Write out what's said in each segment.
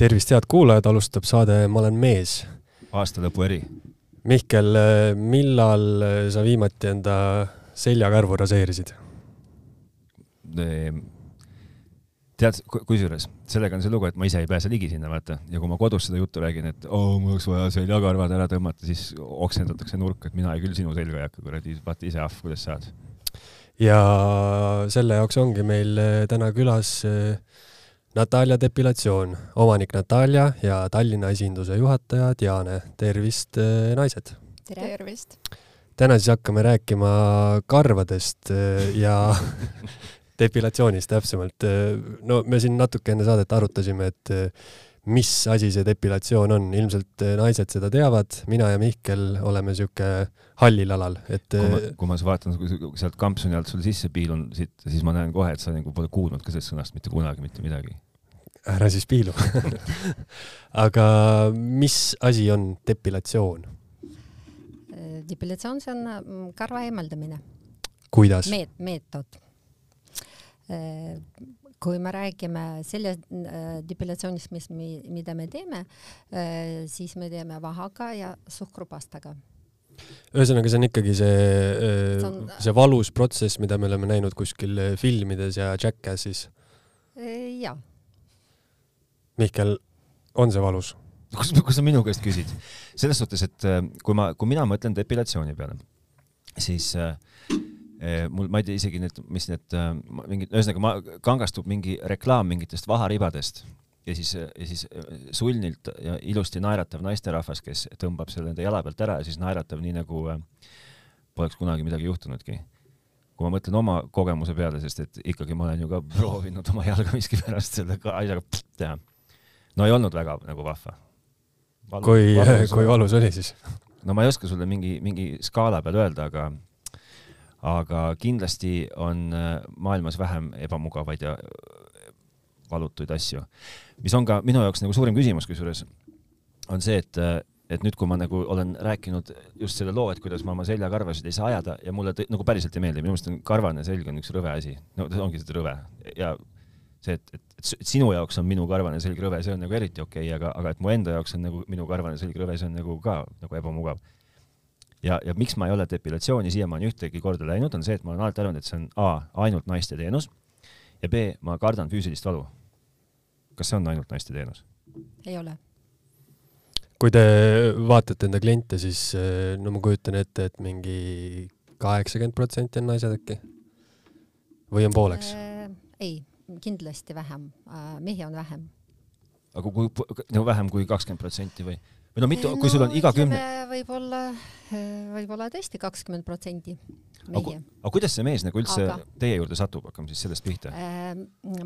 tervist, head kuulajad, alustab saade Ma olen mees. aastalõpu eri. Mihkel, millal sa viimati enda seljakarvu raseerisid? tead, kusjuures sellega on see lugu, et ma ise ei pääse ligi sinna, vaata, ja kui ma kodus seda juttu räägin, et oo oh,, mul oleks vaja seljakarvad ära tõmmata, siis oksendatakse nurka, et mina küll sinu selga ei hakka, kuradi, vaata ise ahv, kuidas saad. ja selle jaoks ongi meil täna külas äh, Natalja Depilatsioon, omanik Natalja ja Tallinna esinduse juhataja Diane, tervist, eh, naised! tervist! täna siis hakkame rääkima karvadest eh, ja depilatsioonist täpsemalt. Eh, no me siin natuke enne saadet arutasime, et mis asi see depilatsioon on, ilmselt naised seda teavad, mina ja Mihkel oleme sihuke hallil alal, et. kui ma, kui ma vaatan sealt kampsuni alt sulle sisse piilun siit, siis ma näen kohe, et sa nagu pole kuulnud ka sellest sõnast mitte kunagi mitte midagi. ära siis piilu aga mis asi on depilatsioon? depilatsioon, see on mm, karva eemaldamine. kuidas? meet-, meetod äh, kui me räägime sellest äh, depilatsioonist, mis me, mida me teeme, äh, siis me teeme vahaga ja suhkrupastaga ühesõnaga, see on ikkagi see, äh, on... see valus protsess, mida me oleme näinud kuskil filmides ja Jackassis. Jaa. Mihkel, on see valus? kus, kus sa minu käest küsid? selles suhtes, et kui ma, kui mina mõtlen depilatsiooni peale, siis äh, mul, ma ei tea isegi need, mis need mingid, ühesõnaga ma, kangastub mingi reklaam mingitest vaharibadest ja siis, ja siis äh, sulnilt ja ilusti naeratav naisterahvas, kes tõmbab selle enda jala pealt ära ja siis naeratab nii nagu äh, poleks kunagi midagi juhtunudki. kui ma mõtlen oma kogemuse peale, sest et ikkagi ma olen ju ka proovinud oma jalga miskipärast selle asjaga teha. no ei olnud väga nagu vahva. kui, kui valus oli siis? no ma ei oska sulle mingi, mingi skaala peal öelda, aga aga kindlasti on äh, maailmas vähem ebamugavaid ja valutuid asju. mis on ka minu jaoks nagu suurim küsimus, kusjuures on see, et, et nüüd, kui ma nagu olen rääkinud just selle loo, et kuidas ma oma seljakarvasid ei saa ajada ja mulle nagu päriselt ei meeldi, minu meelest on karvane selg on üks rõve asi, no see ongi seda rõve ja see, et, et, et sinu jaoks on minu karvane selg rõve, see on nagu eriti okei okay,, aga, aga et mu enda jaoks on nagu minu karvane selg rõve, see on nagu ka nagu ebamugav. Ja, ja miks ma ei ole depilatsiooni siiamaani ühtegi korda läinud, on see, et ma olen alati arvanud, et see on A ainult naiste teenus ja B ma kardan füüsilist valu kas see on ainult naiste teenus? ei ole. kui te vaatate enda kliente, siis eh, no ma kujutan ette, et mingi kaheksakümmend protsenti on naised äkki? või on pooleks äh,? ei, kindlasti vähem äh,, mehi on vähem. aga kui, no vähem kui kakskümmend protsenti või? Või no mitu, kui sul on iga kümne. võib-olla, võib-olla tõesti kakskümmend protsenti mehi. aga kuidas see mees nagu üldse aga... teie juurde satub, hakkame siis sellest pihta äh,.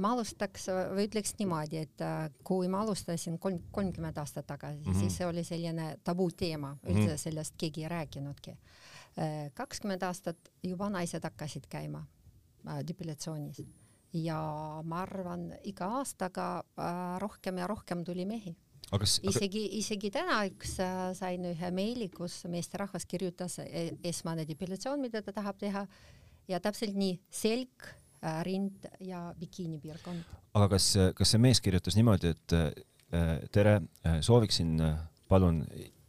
ma alustaks või ütleks niimoodi, et äh, kui ma alustasin kolm, kolmkümmend aastat tagasi mm, -hmm. siis see oli selline tabuteema, üldse mm -hmm. sellest keegi ei rääkinudki äh,. kakskümmend aastat juba naised hakkasid käima äh, depilatsioonis ja ma arvan, iga aastaga äh, rohkem ja rohkem tuli mehi Kas, isegi aga..., isegi täna üks äh, sain ühe meili, kus meesterahvas kirjutas e, esmane depilatsioon, mida ta tahab teha. Ja täpselt nii selg, äh, rind ja bikiinipiirkond. aga kas, kas see mees kirjutas niimoodi, et äh, tere, sooviksin palun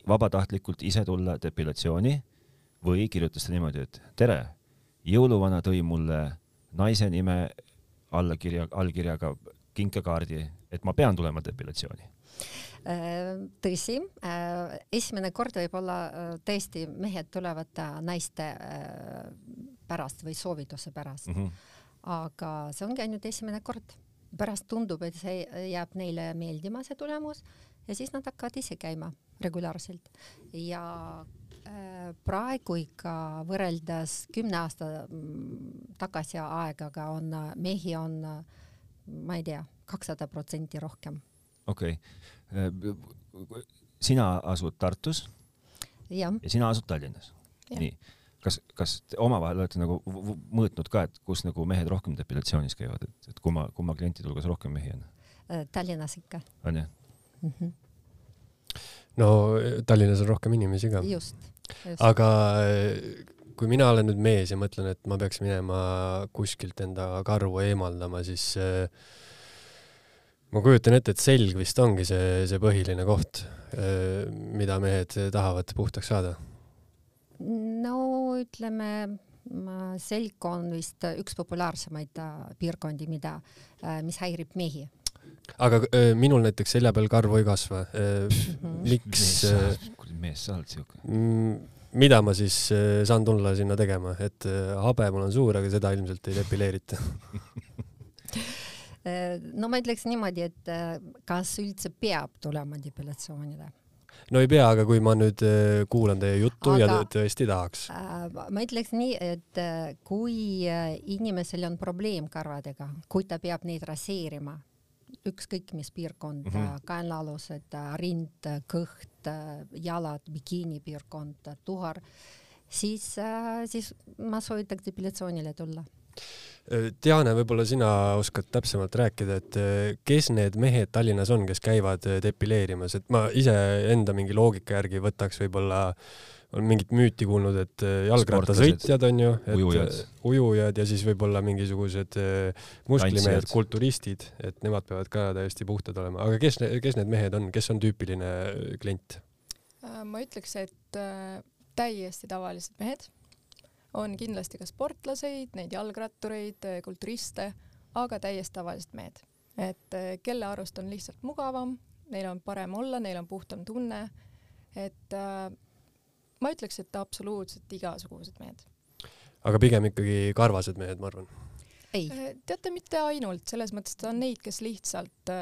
vabatahtlikult ise tulla depilatsiooni? Või kirjutas ta niimoodi, et tere, jõuluvana tõi mulle naise nime allakirja, allkirjaga kinkekaardi, et ma pean tulema depilatsiooni. Äh, tõsi, äh, esimene kord võib-olla äh, tõesti mehed tulevad naiste pärast või soovituse pärast mm. -hmm. aga see ongi ainult esimene kord. pärast tundub, et see jääb neile meeldima, see tulemus, ja siis nad hakkavad ise käima regulaarselt ja praegu ikka võrreldes kümne aasta mm, tagasi aegaga on mehi on, ma ei tea, kakssada protsenti rohkem. Okei okay sina asud Tartus ja, ja sina asud Tallinnas. nii, kas, kas omavahel olete nagu mõõtnud ka, et kus nagu mehed rohkem depilatsioonis käivad, et, et kumma, kumma klientide hulgas rohkem mehi on? Äh, Tallinnas ikka. on jah mm? -hmm. no Tallinnas on rohkem inimesi ka. just, just.. aga äh, kui mina olen nüüd mees ja mõtlen, et ma peaks minema kuskilt enda karvu eemaldama, siis äh, ma kujutan ette, et selg vist ongi see, see põhiline koht, mida mehed tahavad puhtaks saada. no ütleme, selg on vist üks populaarsemaid piirkondi, mida, mis häirib mehi aga äh, minul näiteks selja peal karvu ei kasva äh,. Miks äh,? mees sa oled siuke mida ma siis äh, saan tulla sinna tegema, et äh, habe mul on suur, aga seda ilmselt ei depileerita äh, no ma ütleks niimoodi, et äh, kas üldse peab tulema depilatsioonile? no ei pea, aga kui ma nüüd kuulan teie juttu aga, ja tõesti tahaks. ma ütleks nii, et kui inimesel on probleem karvadega, kui ta peab neid raseerima ükskõik mis piirkond mm, -hmm. kaenlaalused, rind, kõht, jalad, bikiinipiirkond, tuhar, siis, siis ma soovitaks depilatsioonile tulla. Diana, võib-olla sina oskad täpsemalt rääkida, et kes need mehed Tallinnas on, kes käivad depileerimas, et ma iseenda mingi loogika järgi võtaks võib-olla äh, olen mingit müüti kuulnud, et äh, jalgrattasõitjad on ju, et ujujad. Äh, ujujad ja siis võib-olla mingisugused äh, musklimehed, kulturistid, et nemad peavad ka täiesti puhtad olema, aga kes, kes need mehed on, kes on tüüpiline klient? ma ütleks, et täiesti tavalised mehed on kindlasti ka sportlaseid, neid jalgrattureid, kulturiste, aga täiesti tavalised mehed, et kelle arust on lihtsalt mugavam, neil on parem olla, neil on puhtam tunne, et ma ütleks, et absoluutselt igasugused mehed. aga pigem ikkagi karvased mehed, ma arvan. ei. Äh, teate, mitte ainult, selles mõttes, et on neid, kes lihtsalt,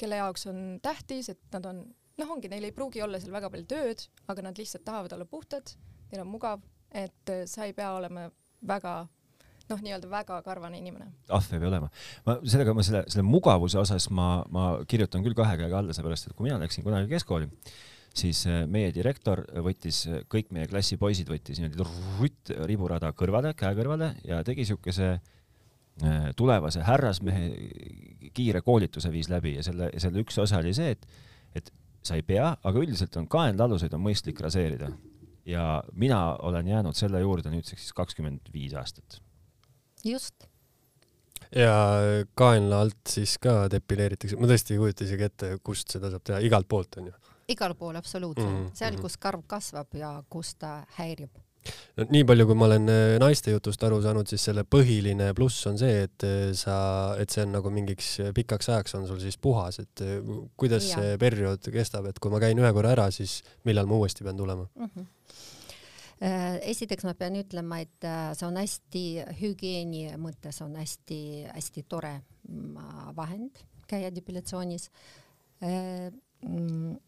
kelle jaoks on tähtis, et nad on, noh, ongi, neil ei pruugi olla seal väga palju tööd, aga nad lihtsalt tahavad olla puhtad, neil on mugav, et äh, sa ei pea olema väga noh, nii-öelda väga karvane inimene. ahv ei pea olema. ma sellega, ma selle, selle mugavuse osas ma, ma kirjutan küll kahe käega alla, seepärast et kui mina läksin kunagi keskkooli, siis äh, meie direktor võttis, äh, kõik meie klassi poisid võttis niimoodi riburada kõrvale, käe kõrvale ja tegi siukese tulevase härrasmehe kiire koolituse viis läbi ja selle, selle üks osa oli see, et, et sa ei pea, aga üldiselt on kaenlaaluseid on mõistlik raseerida. Ja mina olen jäänud selle juurde nüüdseks siis kakskümmend viis aastat. just ja kaenla alt siis ka depileeritakse, ma tõesti ei kujuta isegi ette, kust seda saab teha, igalt poolt on ju igal pool absoluutselt mm, -hmm. seal, kus karv kasvab ja kus ta häirib no nii palju, kui ma olen äh, naiste jutust aru saanud, siis selle põhiline pluss on see, et äh, sa, et see on nagu mingiks äh, pikaks ajaks on sul siis puhas, et kuidas ja. see periood kestab, et kui ma käin ühe korra ära, siis millal ma uuesti pean tulema mm? -hmm esiteks ma pean ütlema, et see on hästi hügieeni mõttes on hästi-hästi tore mm, vahend käia depilatsioonis mm,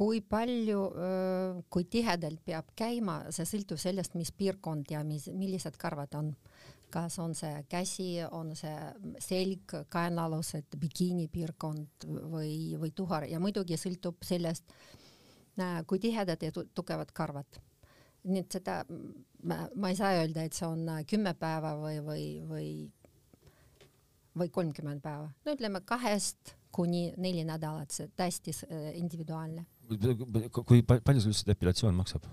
kui palju, kui tihedalt peab käima, see sõltub sellest, mis piirkond ja mis, millised karvad on. kas on see käsi, on see selg, kaenaalused, bikiinipiirkond või, või tuhar ja muidugi sõltub sellest, kui tihedad ja tugevad karvad. Nii et seda ma, ma ei saa öelda, et see on kümme päeva või, või, või või kolmkümmend päeva, no ütleme kahest kuni neli nädalat, see täiesti individuaalne kui palju sul üldse depilatsioon maksab?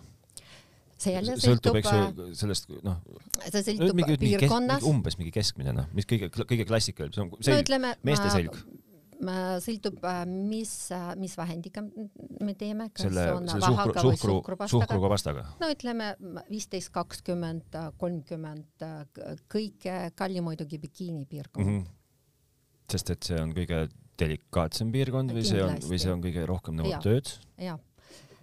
see jälle sõltub, eks ju, sellest, noh. see sõltub piirkonnast. umbes mingi keskmine, noh, mis kõige, kõige klassikalisem, see on selg no,, meeste selg. Sõltub, äh, mis, äh, mis vahendiga me teeme. selle, selle suhkru, suhkru, suhkruga pastaga? no ütleme viisteist, kakskümmend, kolmkümmend, kõige kallim muidugi bikiinipiirkond mm. -hmm. sest et see on kõige delikaatsem piirkond või see on, või see on kõige rohkem nõuab tööd? jah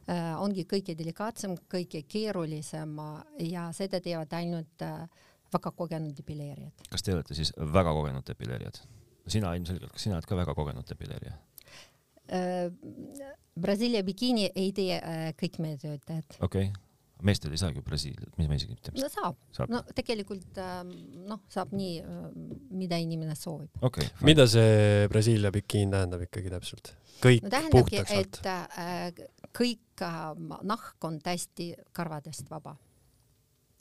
äh,, ongi kõige delikaatsem, kõige keerulisem ja seda teevad ainult äh, väga kogenud depileerijad. kas te olete siis väga kogenud depileerijad? Sina ilmselgelt, kas sina oled ka väga kogenud depileerija äh,? Brasiilia bikiini ei tee äh, kõik meie töötajad. okei okay meestel ei saagi Brasiiliat, mis ma isegi tea. no saab, saab., no tegelikult ähm, noh, saab nii, äh, mida inimene soovib okay,. mida see Brasiilia bikiin tähendab ikkagi täpselt? kõik no, puhtaks alt? et äh, kõik äh, nahk on täiesti karvadest vaba.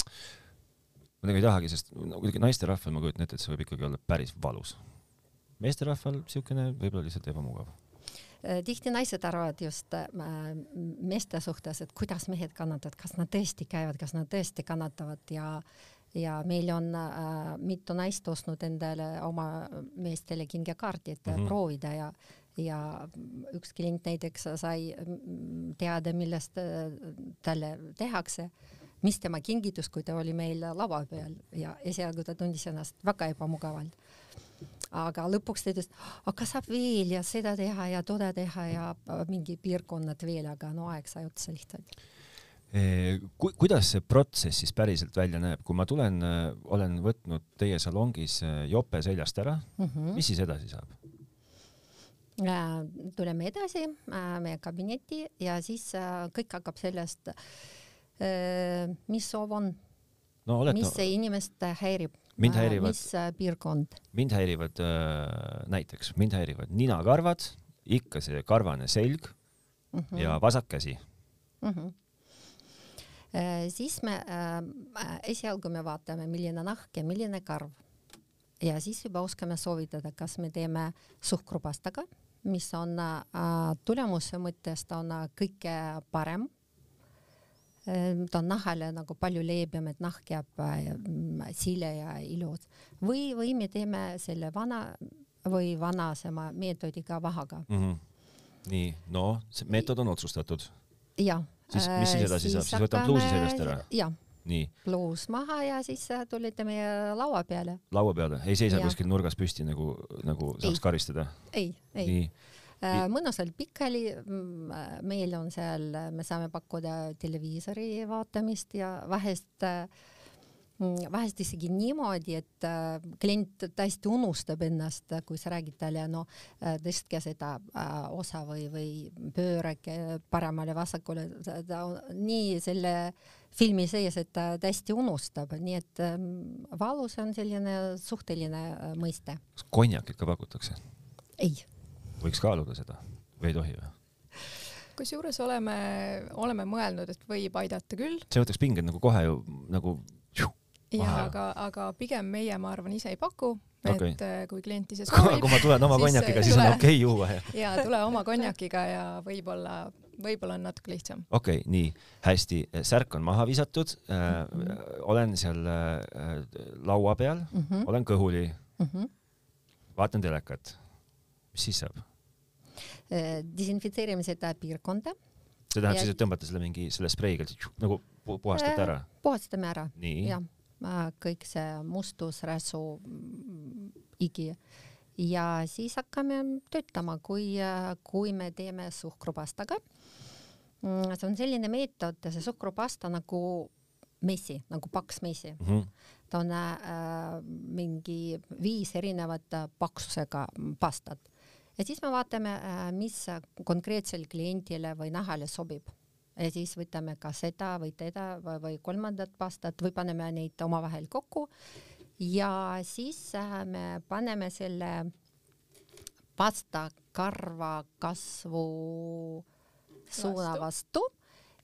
ma nagu ei tahagi, sest no kuidagi naisterahval ma kujutan ette, et see võib ikkagi olla päris valus. Meesterahval siukene võib-olla lihtsalt ebamugav Äh, tihti naised arvavad just äh, meeste suhtes, et kuidas mehed kannatavad, kas nad tõesti käivad, kas nad tõesti kannatavad ja ja meil on äh, mitu naist ostnud endale oma meestele kingakaardid mm -hmm. proovida ja ja üks klient näiteks sai teada, millest talle tehakse, mis tema kingitus, kui ta oli meil lava peal ja esialgu ta tundis ennast väga ebamugavalt. Aga lõpuks ta ütles, aga saab veel ja seda teha ja toda teha ja mingi piirkonnad veel, aga no aeg sai otsa lihtsalt Ku, kuidas see protsess siis päriselt välja näeb, kui ma tulen, olen võtnud teie salongis jope seljast ära mm, -hmm. mis siis edasi saab? Äh, tuleme edasi äh, meie kabinetti ja siis äh, kõik hakkab sellest, mis soov on no,, mis no... inimest häirib, häirivad, mis piirkond. mind häirivad näiteks, mind häirivad ninakarvad, ikka see karvane selg mm -hmm. ja vasak käsi mm. -hmm siis me äh, esialgu me vaatame, milline nahk ja milline karv ja siis juba oskame soovitada, kas me teeme suhkrupastaga mis on äh, tulemuse mõttes, on äh, kõige parem äh,. Ta on nahale nagu palju leebem, et nahk jääb äh, sile ja ilus või, või me teeme selle vana või vanasema meetodiga vahaga mm. -hmm. nii, no see meetod on otsustatud. jah. siis, mis siis edasi siis saab, siis võtame pluusi seljast ära? jah pluus maha ja siis äh, tulite meie laua peale. laua peale, ei seisa ja. kuskil nurgas püsti nagu, nagu saaks ei. karistada? ei, ei. Äh, mõnusalt pikali, mm, meil on seal, me saame pakkuda televiisori vaatamist ja vahest äh, Mm, vahest isegi niimoodi, et äh, klient täiesti unustab ennast, kui sa räägid talle, no äh, tõstke seda äh, osa või, või pöörake paremale-vasakule, ta on nii selle filmi sees, et ta täiesti unustab, nii et ähm, valus on selline suhteline mõiste. kas konjakit ka pakutakse? ei. Võiks kaaluda seda või ei tohi või? kusjuures oleme, oleme mõelnud, et võib aidata küll. see võtaks pinged nagu kohe ju nagu ja aga, aga pigem meie, ma arvan, ise ei paku, et okay. Äh, kui klient ise soovib. kui ma tulen oma konjakiga, siis on okei okay juua ja. ja tule oma konjakiga ja võib-olla, võib-olla on natuke lihtsam. okei okay,, nii hästi, särk on maha visatud äh,. Mm -hmm. olen seal äh, laua peal mm, -hmm. olen kõhuli mm. -hmm. vaatan telekat. mis siis saab? Äh, desinfitseerime seda piirkonda. see tähendab ja... siis, et tõmbate selle mingi selle spreiga nagu puhastate ära? puhastame ära, jah kõik see mustus, räsu, igi ja siis hakkame töötama, kui, kui me teeme suhkrupastaga. Mm, see on selline meetod, see suhkrupasta nagu messi, nagu paks messi mm. -hmm. ta on äh, mingi viis erinevat paksusega pastat ja siis me vaatame äh,, mis konkreetsele kliendile või nahale sobib ja siis võtame ka seda või teda või, või kolmandat pastat või paneme neid omavahel kokku ja siis äh, me paneme selle pasta karva kasvu suuna vastu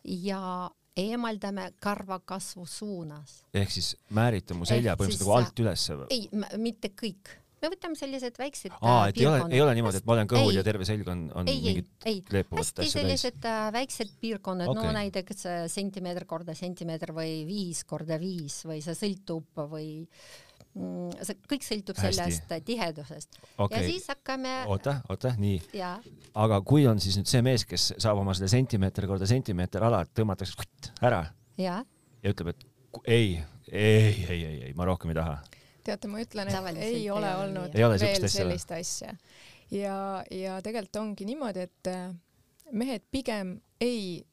ja eemaldame karva kasvu suunas. ehk siis määrite mu selja põhimõtteliselt nagu alt ülesse või? ei, mitte kõik me võtame sellised väiksed aa, et ei ole, ei ole niimoodi, et ma olen kõhul ei, ja terve selg on, on ei, mingid kleepuvad hästi sellised äh, väiksed piirkonnad okay., no näiteks äh, sentimeeter korda sentimeeter või viis korda viis või see sõltub või mm, see kõik sõltub Hästi. sellest äh, tihedusest okay. ja siis hakkame. oota, oota, nii. aga kui on siis nüüd see mees, kes saab oma selle sentimeeter korda sentimeeter ala, tõmmatakse ära ja, ja ütleb, et ei, ei, ei, ei, ei, ma rohkem ei taha teate, ma ütlen, et ei ole olnud ei ole veel sellist asja. ja, ja tegelikult ongi niimoodi, et äh, mehed pigem ei,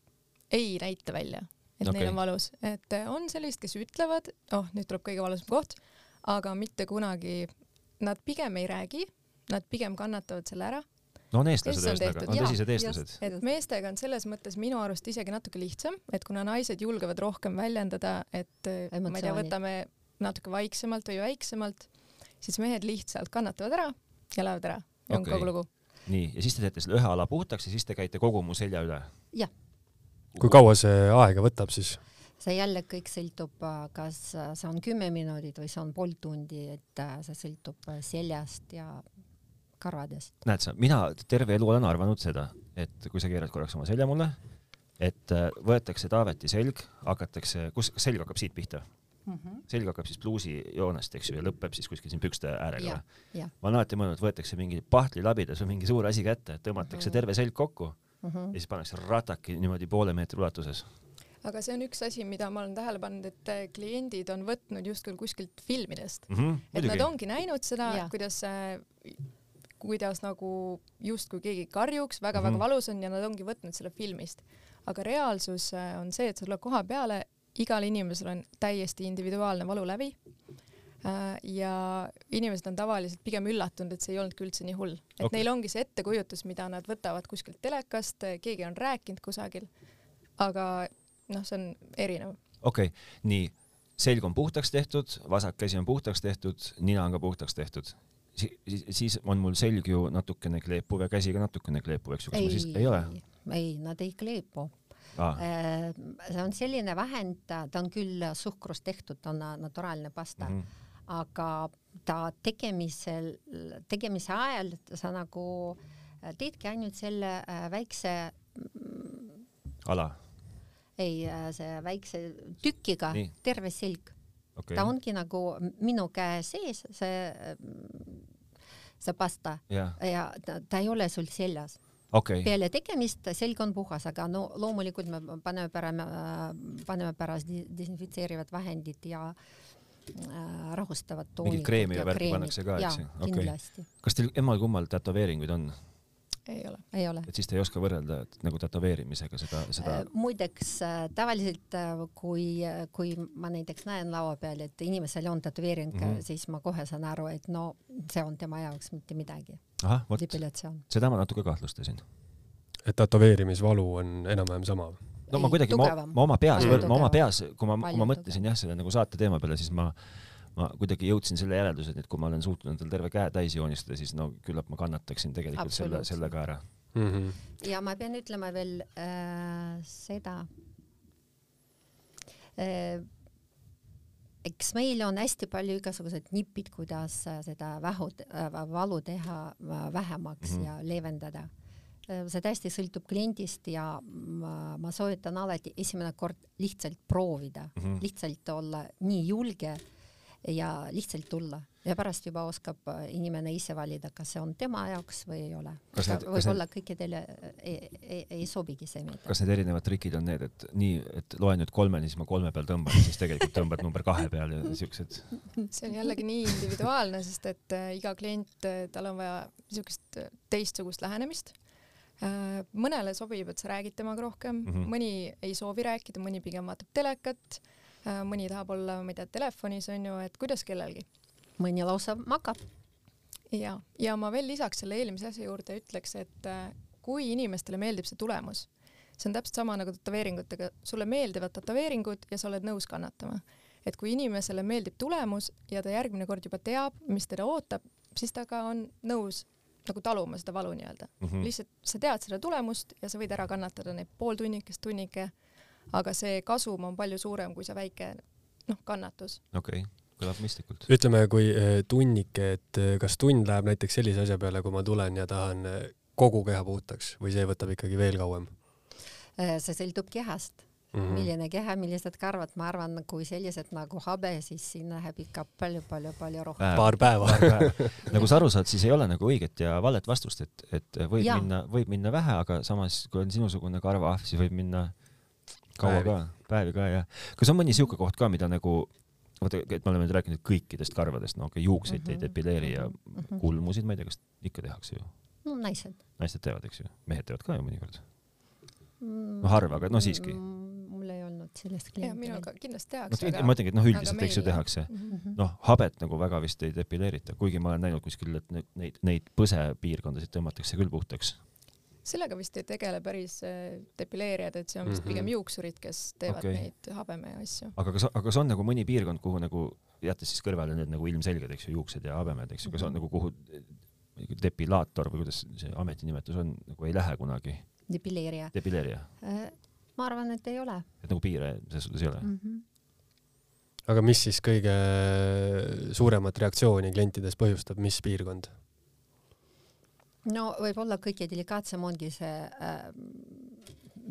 ei näita välja, et okay. neil on valus, et äh, on sellist, kes ütlevad, oh, nüüd tuleb kõige valusam koht, aga mitte kunagi, nad pigem ei räägi, nad pigem kannatavad selle ära no on eestlased ühesõnaga, on tõsised eestlased. et meestega on selles mõttes minu arust isegi natuke lihtsam, et kuna naised julgevad rohkem väljendada, et Emotsiooni. ma ei tea, võtame natuke vaiksemalt või väiksemalt, siis mehed lihtsalt kannatavad ära ja lähevad ära ja okay. on kogu lugu. nii, ja siis te teete selle ühe ala puhtaks ja siis te käite kogu mu selja üle? jah. kui kaua see aega võtab siis? see jälle kõik sõltub, kas see on kümme minutit või see on pool tundi, et äh, see sõltub seljast ja karvadest. näed sa, mina terve elu olen arvanud seda, et kui sa keerad korraks oma selja mulle, et äh, võetakse Taaveti selg, hakatakse, kus, selg hakkab siit pihta? Mm. -hmm. selg hakkab siis pluusijoonest, eks ju, ja lõpeb siis kuskil siin pükste äärega. ma olen alati mõelnud, võetakse mingi pahtlilabidas või mingi suur asi kätte, tõmmatakse mm -hmm. terve selg kokku mm -hmm. ja siis pannakse rataki niimoodi poole meetri ulatuses aga see on üks asi, mida ma olen tähele pannud, et äh, kliendid on võtnud justkui kuskilt filmidest mm. -hmm, et nad ongi näinud seda, kuidas kuidas nagu justkui keegi karjuks, väga-väga mm -hmm. valus on ja nad ongi võtnud selle filmist. aga reaalsus äh, on see, et sa tuled koha peale, igal inimesel on täiesti individuaalne valulävi äh, ja inimesed on tavaliselt pigem üllatunud, et see ei olnudki üldse nii hull, et okay. neil ongi see ettekujutus, mida nad võtavad kuskilt telekast, keegi on rääkinud kusagil, aga noh, see on erinev. okei okay., nii, selg on puhtaks tehtud, vasak käsi on puhtaks tehtud, nina on ka puhtaks tehtud siis, siis on mul selg ju natukene kleepuv ja käsi ka natukene kleepuv, eks ju, kas ei, ma siis, ei ole? ei, nad ei kleepu ah.. see on selline vahend, ta on küll suhkrust tehtud, on naturaalne pasta mm, -hmm. aga ta tegemisel, tegemise ajal sa nagu äh, teedki ainult selle äh, väikse ala? ei, see väikse tükiga Nii. terve selg okay.. ta ongi nagu minu käe sees, see, see pasta yeah. ja ta, ta ei ole sul seljas okay.. peale tegemist selg on puhas, aga no loomulikult me paneme pärame, paneme pärast desinfitseerivad vahendid ja äh, rahustavad toonikud. mingit kreemi ja värki pannakse ka, eks ju? Okay. kas teil emal-kummal tätoveeringuid on? Ei ole. ei ole. et siis te ei oska võrrelda et, nagu tätoveerimisega seda, seda äh,? muideks äh, tavaliselt äh, kui, kui ma näiteks näen laua peal, et inimesel on tätoveering mm, -hmm. siis ma kohe saan aru, et no see on tema jaoks mitte midagi. ahah, vot. seda ma natuke kahtlustasin. et tätoveerimisvalu on enam-vähem sama? no ei, ma kuidagi, ma, ma oma peas, ma oma peas, kui ma, kui ma mõtlesin jah, selle nagu saate teema peale, siis ma ma kuidagi jõudsin selle järelduseni, et kui ma olen suutnud endale terve käe täis joonistada, siis no küllap ma kannataksin tegelikult selle, selle ka ära mm. -hmm. ja ma pean ütlema veel äh, seda äh, eks meil on hästi palju igasuguseid nipid, kuidas seda vähu äh,, valu teha äh, vähemaks mm -hmm. ja leevendada. Äh, see täiesti sõltub kliendist ja ma, ma soovitan alati esimene kord lihtsalt proovida mm, -hmm. lihtsalt olla nii julge ja lihtsalt tulla ja pärast juba oskab äh, inimene ise valida, kas see on tema jaoks või ei ole. võib-olla kõikidele äh, ei, ei, ei sobigi see meetod. kas need erinevad trikid on need, et nii, et loen nüüd kolmeni, siis ma kolme peal tõmban, siis tegelikult tõmbad number kahe peal ja siuksed? see on jällegi nii individuaalne, sest et äh, iga klient, tal on vaja siukest teistsugust lähenemist äh,. mõnele sobib, et sa räägid temaga rohkem mm, -hmm. mõni ei soovi rääkida, mõni pigem vaatab telekat Äh, mõni tahab olla, ma ei tea, telefonis on ju, et kuidas kellelgi. mõni lausa magab. ja, ja ma veel lisaks selle eelmise asja juurde ütleks, et äh, kui inimestele meeldib see tulemus, see on täpselt sama nagu tätoveeringutega, sulle meeldivad tätoveeringud ja sa oled nõus kannatama. et kui inimesele meeldib tulemus ja ta järgmine kord juba teab, mis teda ootab, siis ta ka on nõus nagu taluma seda valu nii-öelda mm. -hmm. lihtsalt sa tead seda tulemust ja sa võid ära kannatada neid pool tunnikest, tunnike aga see kasum on palju suurem kui see väike noh, kannatus. okei okay kõlab mõistlikult. ütleme, kui eh, tunnike, et eh, kas tund läheb näiteks sellise asja peale, kui ma tulen ja tahan eh, kogu keha puhtaks või see võtab ikkagi veel kauem? see sõltub kehast mm. -hmm. milline keha, millised karvad, ma arvan, kui sellised nagu habe, siis siin läheb ikka palju-palju-palju rohkem. paar päeva nagu sa aru saad, siis ei ole nagu õiget ja valet vastust, et, et võib ja. minna, võib minna vähe, aga samas, kui on sinusugune karvaahv, siis võib minna kaua ka, päevi ka jah. kas on mõni sihuke koht ka, mida nagu vaata, et me oleme nüüd rääkinud kõikidest karvadest, no okei okay,, juukseid mm -hmm. ei depileeri ja mm -hmm. kulmusid, ma ei tea, kas ikka tehakse ju? no naised. naised teevad, eks ju, mehed teevad ka ju mõnikord mm,. no harva, aga no siiski mm,. mul ei olnud sellist klienti. minul ka kindlasti tehakse. ma mõtlengi, et noh, üldiselt eks ju tehakse mm -hmm.. noh, habet nagu väga vist ei depileerita, kuigi ma olen näinud kuskil, et neid, neid põsepiirkondasid tõmmatakse küll puhtaks sellega vist ei tegele päris äh, depileerijad, et see on vist mm -hmm. pigem juuksurid, kes teevad okay. neid habeme asju. aga kas, aga kas on nagu mõni piirkond, kuhu nagu, jättes siis kõrvale need nagu ilmselged, eks ju, juuksed ja habemed, eks ju, kas on -hmm. nagu kuhu depilaator või kuidas see ametinimetus on, nagu ei lähe kunagi? depileerija. depileerija äh,? ma arvan, et ei ole. et nagu piire selles suhtes ei ole mm? -hmm aga mis siis kõige suuremat reaktsiooni klientides põhjustab, mis piirkond? No võib-olla kõige delikaatsem ongi see äh,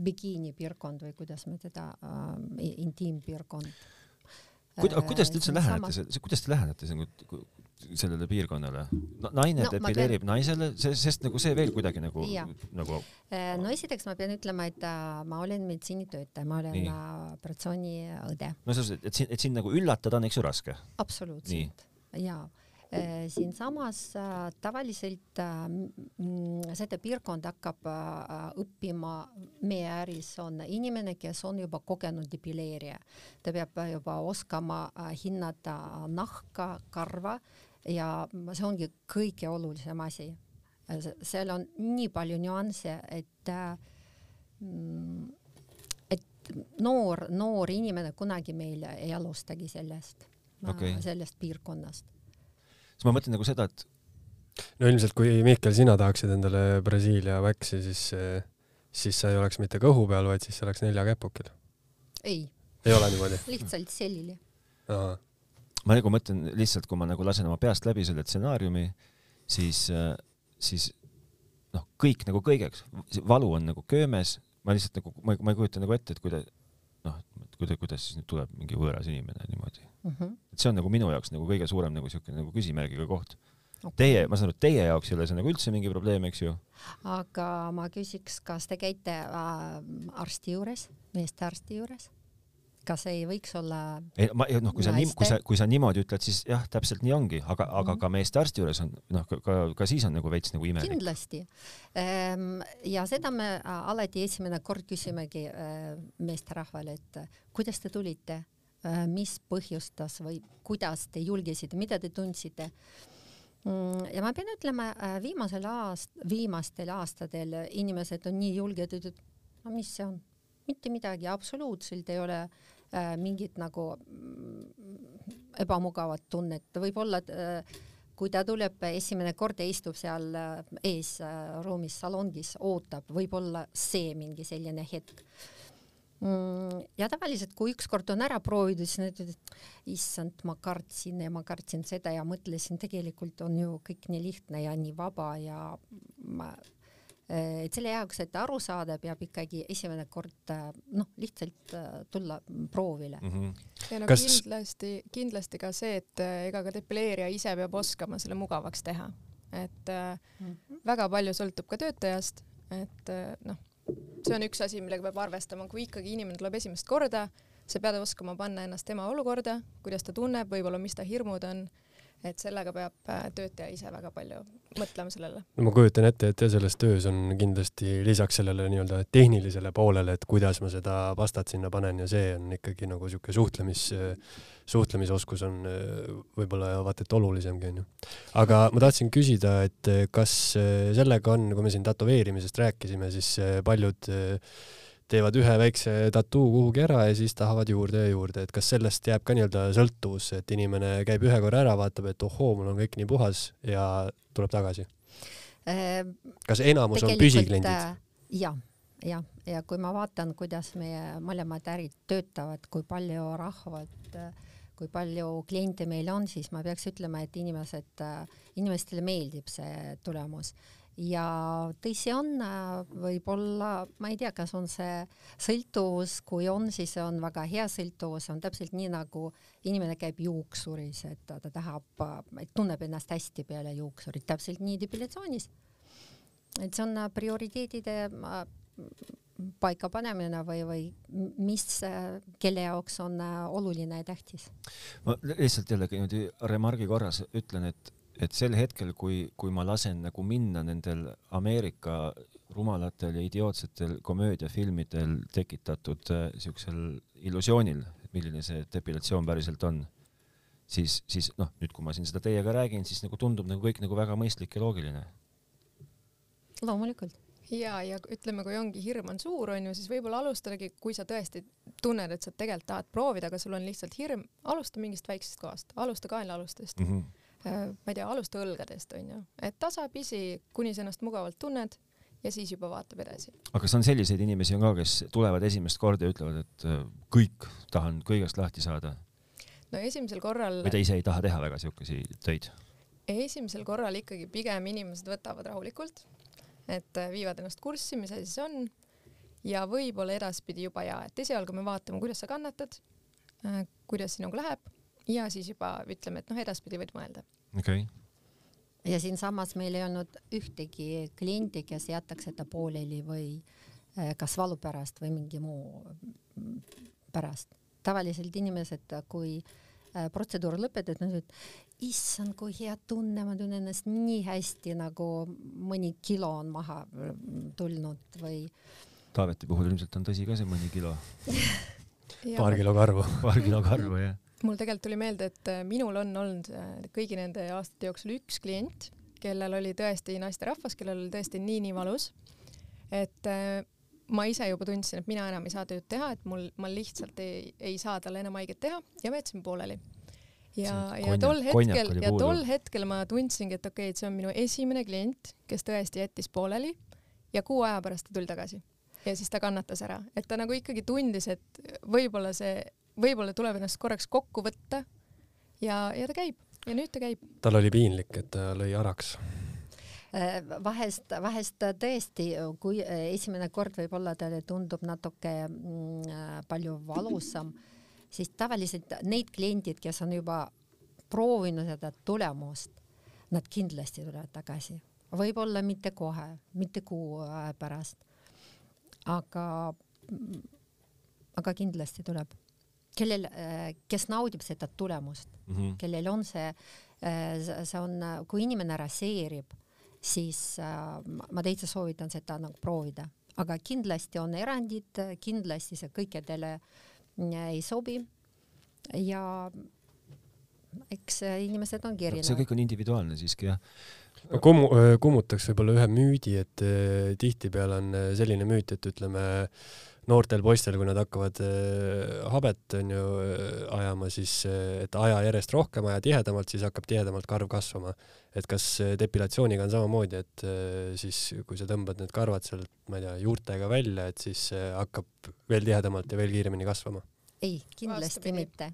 bikiinipiirkond või kuidas me teda äh,, intiimpiirkond Kuid, kuidas te üldse lähenete, kuidas te lähenete sellele piirkonnale no,? naine no, depileerib pean... naisele, sest nagu see veel kuidagi nagu, nagu. no esiteks ma pean ütlema, et äh, ma olen meditsiinitöötaja, ma olen operatsiooniõde. no selles mõttes, et sind, et sind nagu üllatada on, eks ju, raske? absoluutselt, jaa Äh, siinsamas äh, tavaliselt äh, seda piirkonda hakkab õppima meie äris on inimene, kes on juba kogenud depileerija. ta peab juba oskama hinnata nahka, karva ja see ongi kõige olulisem asi. seal on nii palju nüansse, et mm, et noor, noor inimene kunagi meil ei alustagi sellest okay., sellest piirkonnast siis ma mõtlen nagu seda, et no ilmselt kui Mihkel, sina tahaksid endale Brasiilia väksi, siis, siis sa ei oleks mitte kõhu peal, vaid siis see oleks neljakäpukil. ei. ei ole niimoodi? lihtsalt selili. ma nagu mõtlen lihtsalt, kui ma nagu lasen oma peast läbi selle stsenaariumi, siis, siis noh, kõik nagu kõigeks, valu on nagu köömes, ma lihtsalt nagu, ma, ma ei kujuta nagu ette, et kuidas noh, kuidas, kuidas siis nüüd tuleb mingi võõras inimene niimoodi mm. -hmm. et see on nagu minu jaoks nagu kõige suurem nagu siuke nagu küsimärgiga koht okay.. Teie, ma saan aru, teie jaoks ei ole see nagu üldse mingi probleem, eks ju? aga ma küsiks, kas te käite äh, arsti juures, meestearsti juures? kas ei võiks olla ei, ma, noh, kui sa nii, kui sa, kui sa niimoodi ütled, siis jah, täpselt nii ongi, aga, aga mm. ka meestearsti juures on noh, ka, ka siis on nagu veits nagu imelik. kindlasti. Ehm, ja seda me alati esimene kord küsimegi äh, meesterahvale, et kuidas te tulite, äh, mis põhjustas või kuidas te julgesite, mida te tundsite? Mm, ja ma pean ütlema, äh, viimasel aast-, viimastel aastatel inimesed on nii julged, et no mis see on, mitte midagi, absoluutselt ei ole äh, Äh, mingit nagu mm, ebamugavat tunnet, võib-olla äh, kui ta tuleb esimene kord ja istub seal äh, ees ruumis salongis, ootab, võib-olla see mingi selline hetk ja tavaliselt, kui ükskord on ära proovitud, siis nad ütlevad, et issand, ma kartsin ja ma kartsin seda ja mõtlesin, tegelikult on ju kõik nii lihtne ja nii vaba ja ma et selle jaoks, et aru saada, peab ikkagi esimene kord noh, lihtsalt äh, tulla proovile mm. -hmm. ja no Kas... kindlasti, kindlasti ka see, et äh, ega ka depileerija ise peab oskama selle mugavaks teha, et mm -hmm. väga palju sõltub ka töötajast, et noh, see on üks asi, millega peab arvestama, kui ikkagi inimene tuleb esimest korda, sa pead oskama panna ennast tema olukorda, kuidas ta tunneb, võib-olla mis ta hirmud on et sellega peab äh, töötaja ise väga palju mõtlema sellele. no ma kujutan ette, et selles töös on kindlasti lisaks sellele nii-öelda tehnilisele poolele, et kuidas ma seda pastat sinna panen ja see on ikkagi nagu sihuke suhtlemis, suhtlemisoskus on äh, võib-olla vaata et olulisemgi onju. aga ma tahtsin küsida, et kas äh, sellega on, kui me siin tätoveerimisest rääkisime, siis paljud teevad ühe väikse tattoo kuhugi ära ja siis tahavad juurde ja juurde, et kas sellest jääb ka nii-öelda sõltuvus, et inimene käib ühe korra ära, vaatab, et ohoo, mul on kõik nii puhas ja tuleb tagasi äh,? kas enamus on püsikliendid? Äh, ja, ja, ja kui ma vaatan, kuidas meie mõlemad ärid töötavad, kui palju rahvat kui palju kliente meil on, siis ma peaks ütlema, et inimesed, äh, inimestele meeldib see tulemus ja tõsi on, äh, võib-olla, ma ei tea, kas on see sõltuvus, kui on, siis see on väga hea sõltuvus, on täpselt nii nagu inimene käib juuksuris, et ta, ta tahab, et tunneb ennast hästi peale juuksurit, täpselt nii depilatsioonis. et see on äh, prioriteedide äh, paikapanemine või, või mis, kelle jaoks on oluline ja tähtis? ma lihtsalt jällegi niimoodi remargi korras ütlen, et et sel hetkel, kui, kui ma lasen nagu minna nendel Ameerika rumalatel ja idiootsetel komöödiafilmidel tekitatud äh, siuksel illusioonil, milline see depilatsioon päriselt on, siis, siis noh, nüüd kui ma siin seda teiega räägin, siis nagu tundub nagu kõik nagu väga mõistlik ja loogiline. loomulikult ja, ja ütleme, kui ongi hirm on suur, onju, siis võib-olla alustadagi, kui sa tõesti tunned, et sa tegelikult tahad proovida, aga sul on lihtsalt hirm, alusta mingist väiksest kohast, alusta kaenlaalustest mm. -hmm ma ei tea, alusta õlgadest onju, et tasapisi, kuni sa ennast mugavalt tunned ja siis juba vaatab edasi. aga kas on selliseid inimesi on ka, kes tulevad esimest korda ja ütlevad, et äh, kõik, tahan kõigest lahti saada? no esimesel korral. või ta ise ei taha teha väga siukesi töid? esimesel korral ikkagi pigem inimesed võtavad rahulikult, et äh, viivad ennast kurssi, mis asi see on ja võib-olla edaspidi juba ja, et esialgu me vaatame, kuidas sa kannatad äh, kuidas sinuga läheb ja siis juba ütleme, et noh, edaspidi võid mõelda. Okei okay. ja siinsamas meil ei olnud ühtegi klienti, kes jätaks seda pooleli või äh, kas valu pärast või mingi muu mm, pärast. tavaliselt inimesed, kui äh, protseduur lõpetati, nad ütlevad, issand, kui hea tunne, ma tunnen ennast nii hästi, nagu mõni kilo on maha mm, tulnud või. Taaveti puhul ilmselt on tõsi ka see mõni kilo paar kilo karvu paar kilo karvu, jah. Mul tegelikult tuli meelde, et äh, minul on olnud äh, kõigi nende aastate jooksul üks klient, kellel oli tõesti naisterahvas, kellel oli tõesti nii-nii valus, et äh, ma ise juba tundsin, et mina enam ei saa tööd teha, et mul, ma lihtsalt ei, ei saa talle enam haiget teha ja me jätsime pooleli. ja, ja tol hetkel, ja tol hetkel ma tundsingi, et okei okay,, et see on minu esimene klient, kes tõesti jättis pooleli ja kuu aja pärast ta tuli tagasi. Ja siis ta kannatas ära, et ta nagu ikkagi tundis, et võib-olla see, võib-olla tuleb ennast korraks kokku võtta ja, ja ta käib ja nüüd ta käib. tal oli piinlik, et ta lõi araks äh, vahest, vahest tõesti, kui esimene kord võib-olla talle tundub natuke mm, palju valusam, siis tavaliselt need kliendid, kes on juba proovinud seda tulemust, nad kindlasti tulevad tagasi, võib-olla mitte kohe, mitte kuu aja pärast aga, aga kindlasti tuleb. Kellel, kes naudib seda tulemust mm, -hmm. kellel on see, see on, kui inimene raseerib, siis ma täitsa soovitan seda nagu proovida, aga kindlasti on erandid, kindlasti see kõikidele ei sobi ja eks inimesed ongi erinevad. see kõik on individuaalne siiski jah ma kummu-, äh, kummutaks võib-olla ühe müüdi, et äh, tihtipeale on äh, selline müüt, et ütleme, noortel poistel, kui nad hakkavad habet onju ajama, siis et aja järjest rohkem, aja tihedamalt, siis hakkab tihedamalt karv kasvama. et kas depilatsiooniga on samamoodi, et siis kui sa tõmbad need karvad sealt, ma ei tea, juurtega välja, et siis hakkab veel tihedamalt ja veel kiiremini kasvama? ei, kindlasti Vastupidi. mitte.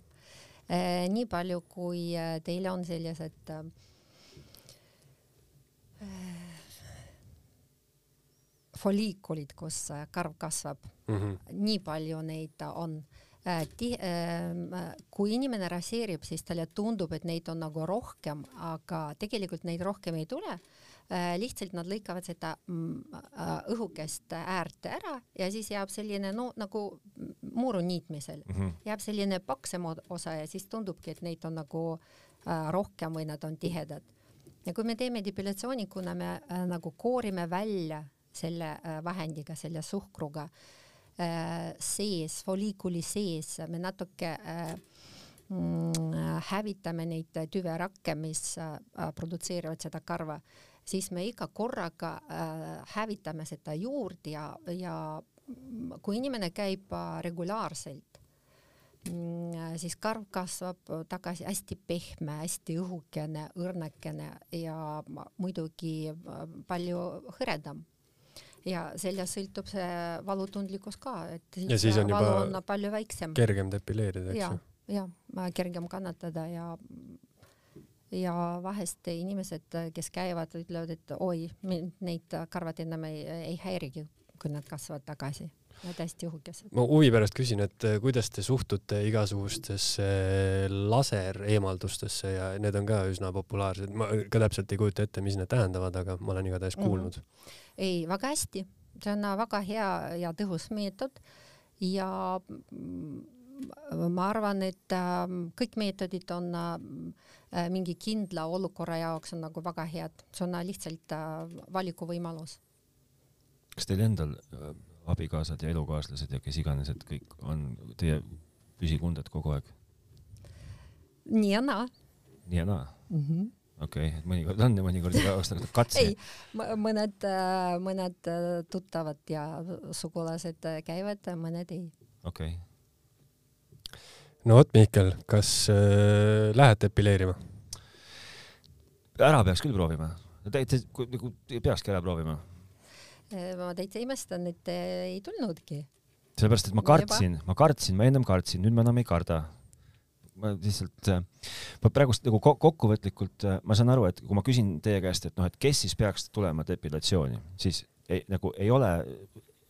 nii palju, kui teil on sellised äh, foliikulid, kus äh, karv kasvab mm. -hmm. nii palju neid on. Äh, äh, kui inimene raseerib, siis talle tundub, et neid on nagu rohkem, aga tegelikult neid rohkem ei tule lihtsalt nad lõikavad seda mm, õhukest äärt ära ja siis jääb selline no nagu muru niitmisel mm -hmm. jääb selline paksem osa ja siis tundubki, et neid on nagu rohkem või nad on tihedad. ja kui me teeme depilatsiooni, kuna me nagu koorime välja selle äh, vahendiga, selle suhkruga äh, sees, foliikuli sees, me natuke äh, mm, hävitame neid tüverakke, mis produtseerivad seda karva, siis me iga korraga hävitame seda juurde ja, ja kui inimene käib regulaarselt, mm, siis karv kasvab tagasi hästi pehme, hästi õhukene, õrnakene ja muidugi palju hõredam ja sellest sõltub see valutundlikkus ka, et ja siis on valu on palju väiksem. kergem depileerida, eks ju? ja, ja kergem kannatada ja ja vahest inimesed, kes käivad, ütlevad, et oi, neid karvad enam ei, ei häirigi, kui nad kasvavad tagasi Nad hästi õhukesed. ma huvi pärast küsin, et eh, kuidas te suhtute igasugustesse lasereemaldustesse ja need on ka üsna populaarsed, ma ka täpselt ei kujuta ette, mis need tähendavad, aga ma olen igatahes mhm. kuulnud mm. -hmm. ei, väga hästi, see on väga hea ja tõhus meetod ja ma arvan, et ähm, kõik meetodid on äh, mingi kindla olukorra jaoks on nagu väga head, see on lihtsalt äh, valikuvõimalus. kas teil endal abikaasad ja elukaaslased ja kes iganes, et kõik on teie püsikunded kogu aeg? nii ja naa. nii ja naa mm -hmm.? okei okay,, et mõnikord on ja mõnikord ei ole katse. ei, mõned, äh, mõned äh, tuttavad ja sugulased käivad, mõned ei. okei okay. no vot, Mihkel, kas äh, lähed depileerima? ära peaks küll proovima. täitsa, nagu peakski ära proovima Äh, ma täitsa imestan, et ei tulnudki. sellepärast, et ma kartsin, ma kartsin, ma ennem kartsin, nüüd ma enam ei karda. ma lihtsalt, äh, ma praegust nagu kokkuvõtlikult, äh, ma saan aru, et kui ma küsin teie käest, et noh, et kes siis peaks tulema depilatsiooni, siis ei, nagu ei ole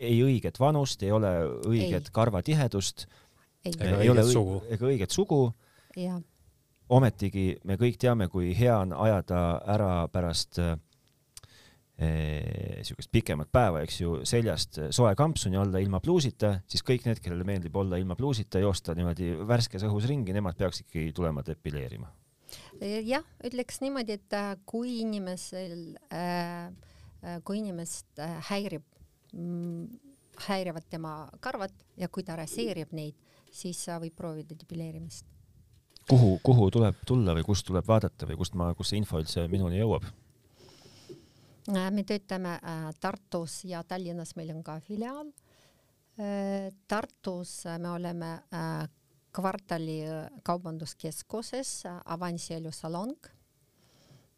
ei õiget vanust, ei ole õiget ei. karvatihedust ei, Ega ei ole õiget õi- sugu. ega õiget sugu ometigi me kõik teame, kui hea on ajada ära pärast äh, niisugust pikemat päeva, eks ju, seljast soe kampsuni olla ilma pluusita, siis kõik need, kellele meeldib olla ilma pluusita, joosta niimoodi värskes õhus ringi, nemad peaks ikkagi tulema depileerima. jah, ütleks niimoodi, et äh, kui inimesel äh,, äh, kui inimest häirib mm, häirivad tema karvad ja kui ta raseerib neid, siis võib proovida depileerimist. kuhu, kuhu tuleb tulla või kust tuleb vaadata või kust ma, kus see info üldse minuni jõuab? Äh, me töötame äh, Tartus ja Tallinnas meil on ka filiaal. Tartus me oleme kvartali kaubanduskeskuses Avansi elusalong.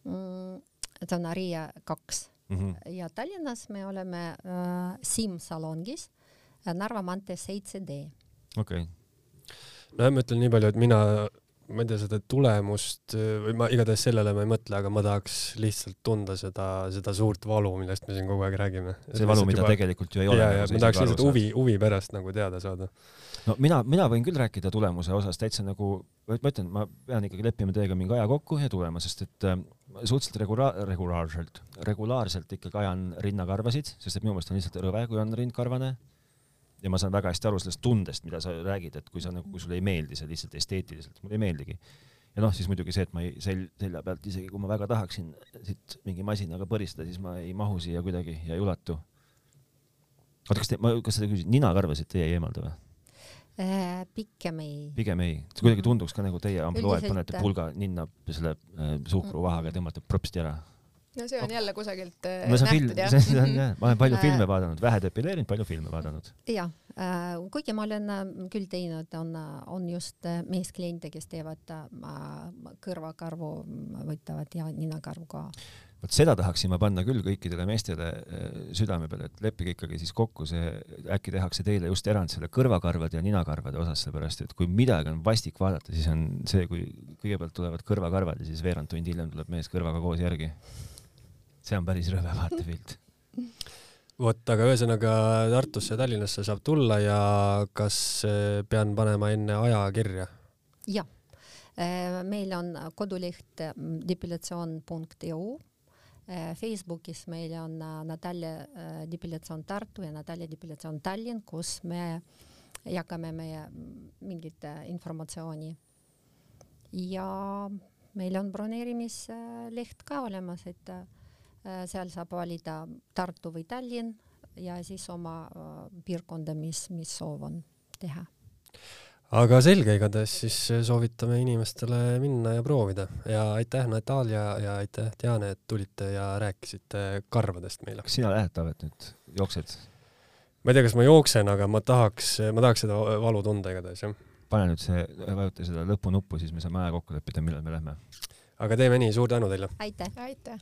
Mm, see on Aria kaks Mm -hmm. ja Tallinnas me oleme äh, Sim salongis Narva maantee seitse D. okei okay., no ma ütlen nii palju, et mina, ma ei tea seda tulemust või ma igatahes sellele ma ei mõtle, aga ma tahaks lihtsalt tunda seda, seda suurt valu, millest me siin kogu aeg räägime. see valu, mida juba... tegelikult ju ei ole. ja ma tahaks lihtsalt huvi, huvi pärast nagu teada saada. no mina, mina võin küll rääkida tulemuse osas täitsa nagu, ma ütlen, ma pean ikkagi leppima teiega mingi aja kokku ja tulema, sest et äh, suhteliselt regula-, regulaarselt, regulaarselt ikkagi ajan rinnakarvasid, sest et minu meelest on lihtsalt rõve, kui on rind karvane. Ja ma saan väga hästi aru sellest tundest, mida sa räägid, et kui sa nagu, kui sulle ei meeldi see lihtsalt esteetiliselt, mulle ei meeldigi. ja noh, siis muidugi see, et ma ei sel-, selja pealt, isegi kui ma väga tahaksin siit mingi masinaga põristada, siis ma ei mahu siia kuidagi ja ei ulatu. oota, kas te, ma, kas te küsisite, ninakarvasid teie ei eemalda või? Äh, pigem ei. pigem ei, see kuidagi tunduks ka nagu teie ampluaed, Üldiselt- panete pulga ninna selle äh, suhkruvahaga ja tõmbate propsti ära. No see on jälle kusagilt äh, no on film, nähtud jah see on jah, ma olen palju Äh. filme vaadanud, vähe depileerinud, palju filme vaadanud. jah äh,, kuigi ma olen äh, küll teinud, on, on just äh, meeskliente, kes teevad äh, kõrvakarvu, võtavad ja ninakarvu ka. vot seda tahaksin ma panna küll kõikidele meestele äh, südame peale, et leppige ikkagi siis kokku see, äkki tehakse teile just erand selle kõrvakarvade ja ninakarvade osas, sellepärast et kui midagi on vastik vaadata, siis on see, kui kõigepealt tulevad kõrvakarvad ja siis veerand tundi hiljem tuleb mees kõrvaga koos järgi. See on päris rõve vaatepilt. vot, aga ühesõnaga Tartusse ja Tallinnasse saab tulla ja kas eh, pean panema enne aja kirja? jah, meil on koduleht mm, depilatsioon.eu. Facebookis meil on Natalja depilatsioon Tartu ja Natalja depilatsioon Tallinn, kus me jagame meie mm, mingit informatsiooni. ja meil on broneerimisleht ka olemas, et seal saab valida Tartu või Tallinn ja siis oma äh, piirkonda, mis, mis soov on teha aga selge, igatahes siis soovitame inimestele minna ja proovida ja aitäh, Natalja ja aitäh, Diane, et tulite ja rääkisite karvadest meile. kas sina lähed, Taavet, nüüd jooksed? ma ei tea, kas ma jooksen, aga ma tahaks, ma tahaks seda valu tunda igatahes, jah. pane nüüd see, vajuta seda lõpunuppu, siis me saame aja kokku leppida, millal me lähme. aga teeme nii, suur tänu teile! aitäh! aitäh!